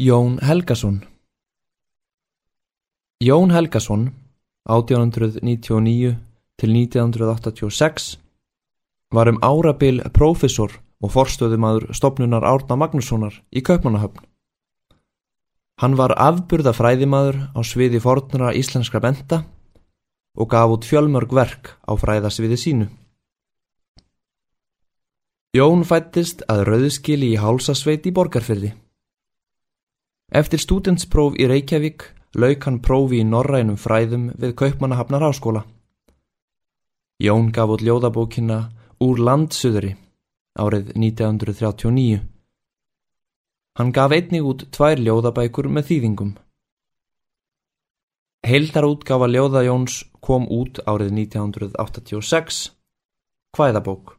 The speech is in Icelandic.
Jón Helgason Jón Helgason 1899 til 1986 var um árabil prófessor og forstöðumadur stopnunar Árna Magnússonar í Kaupmannahöfn. Hann var afburða fræðimaður á sviði fornara íslenskra benda og gaf út fjölmörg verk á fræðasviði sínu. Jón fættist að rauðskili í hálsasveit í borgarfyrði. Eftir stúdentspróf í Reykjavík lauk hann prófi í norrænum fræðum við Kaupmannahafnar háskóla. Jón gaf út ljóðabókina Úr landsuðri árið 1939. Hann gaf einnig út tvær ljóðabækur með þýðingum. Heildarútgafa ljóða Jóns kom út árið 1986, hvæðabók.